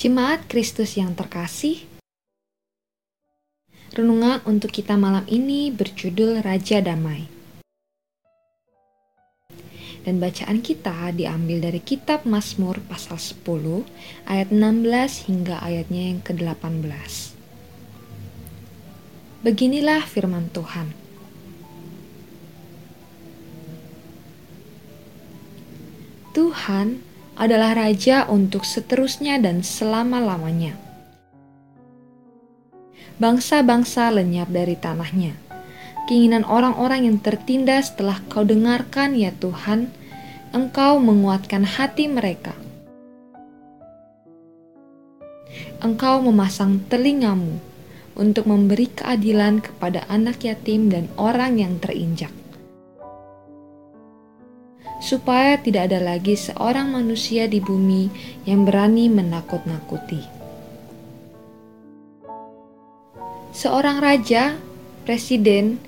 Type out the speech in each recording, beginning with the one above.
Jemaat Kristus yang terkasih, renungan untuk kita malam ini berjudul Raja Damai. Dan bacaan kita diambil dari kitab Mazmur pasal 10 ayat 16 hingga ayatnya yang ke-18. Beginilah firman Tuhan. Tuhan adalah raja untuk seterusnya dan selama-lamanya. Bangsa-bangsa lenyap dari tanahnya. Keinginan orang-orang yang tertindas telah kau dengarkan ya Tuhan, engkau menguatkan hati mereka. Engkau memasang telingamu untuk memberi keadilan kepada anak yatim dan orang yang terinjak supaya tidak ada lagi seorang manusia di bumi yang berani menakut-nakuti. Seorang raja, presiden,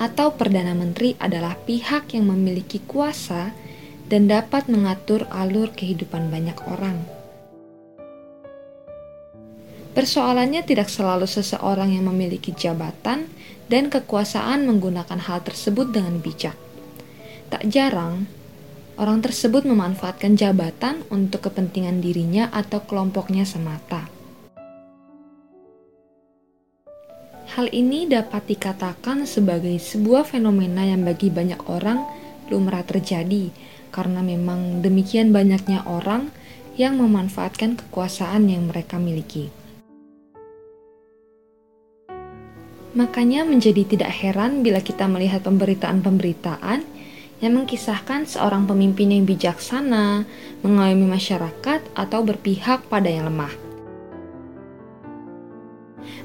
atau perdana menteri adalah pihak yang memiliki kuasa dan dapat mengatur alur kehidupan banyak orang. Persoalannya tidak selalu seseorang yang memiliki jabatan dan kekuasaan menggunakan hal tersebut dengan bijak. Tak jarang, orang tersebut memanfaatkan jabatan untuk kepentingan dirinya atau kelompoknya semata. Hal ini dapat dikatakan sebagai sebuah fenomena yang bagi banyak orang lumrah terjadi, karena memang demikian banyaknya orang yang memanfaatkan kekuasaan yang mereka miliki. Makanya, menjadi tidak heran bila kita melihat pemberitaan-pemberitaan yang mengisahkan seorang pemimpin yang bijaksana, mengayomi masyarakat, atau berpihak pada yang lemah.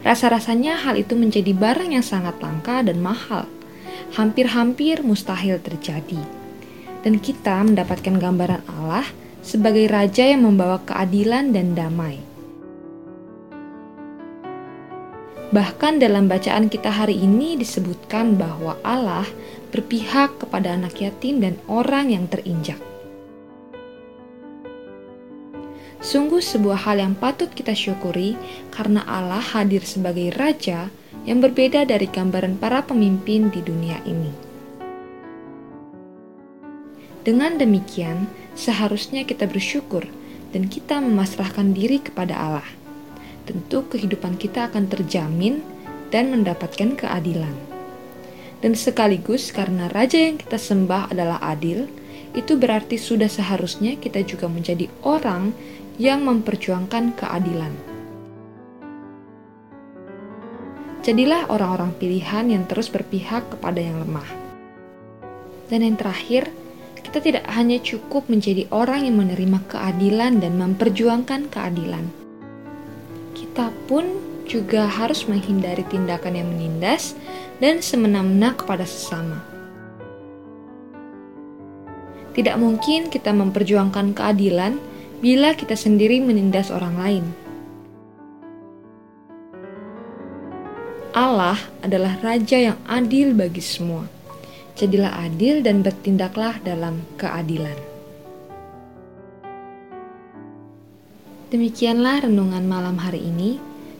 Rasa-rasanya hal itu menjadi barang yang sangat langka dan mahal, hampir-hampir mustahil terjadi. Dan kita mendapatkan gambaran Allah sebagai raja yang membawa keadilan dan damai. Bahkan dalam bacaan kita hari ini disebutkan bahwa Allah berpihak kepada anak yatim dan orang yang terinjak. Sungguh sebuah hal yang patut kita syukuri karena Allah hadir sebagai raja yang berbeda dari gambaran para pemimpin di dunia ini. Dengan demikian, seharusnya kita bersyukur dan kita memasrahkan diri kepada Allah. Tentu kehidupan kita akan terjamin dan mendapatkan keadilan dan sekaligus karena raja yang kita sembah adalah adil, itu berarti sudah seharusnya kita juga menjadi orang yang memperjuangkan keadilan. Jadilah orang-orang pilihan yang terus berpihak kepada yang lemah. Dan yang terakhir, kita tidak hanya cukup menjadi orang yang menerima keadilan dan memperjuangkan keadilan. Kita pun juga harus menghindari tindakan yang menindas dan semena-mena kepada sesama. Tidak mungkin kita memperjuangkan keadilan bila kita sendiri menindas orang lain. Allah adalah Raja yang adil bagi semua. Jadilah adil dan bertindaklah dalam keadilan. Demikianlah renungan malam hari ini.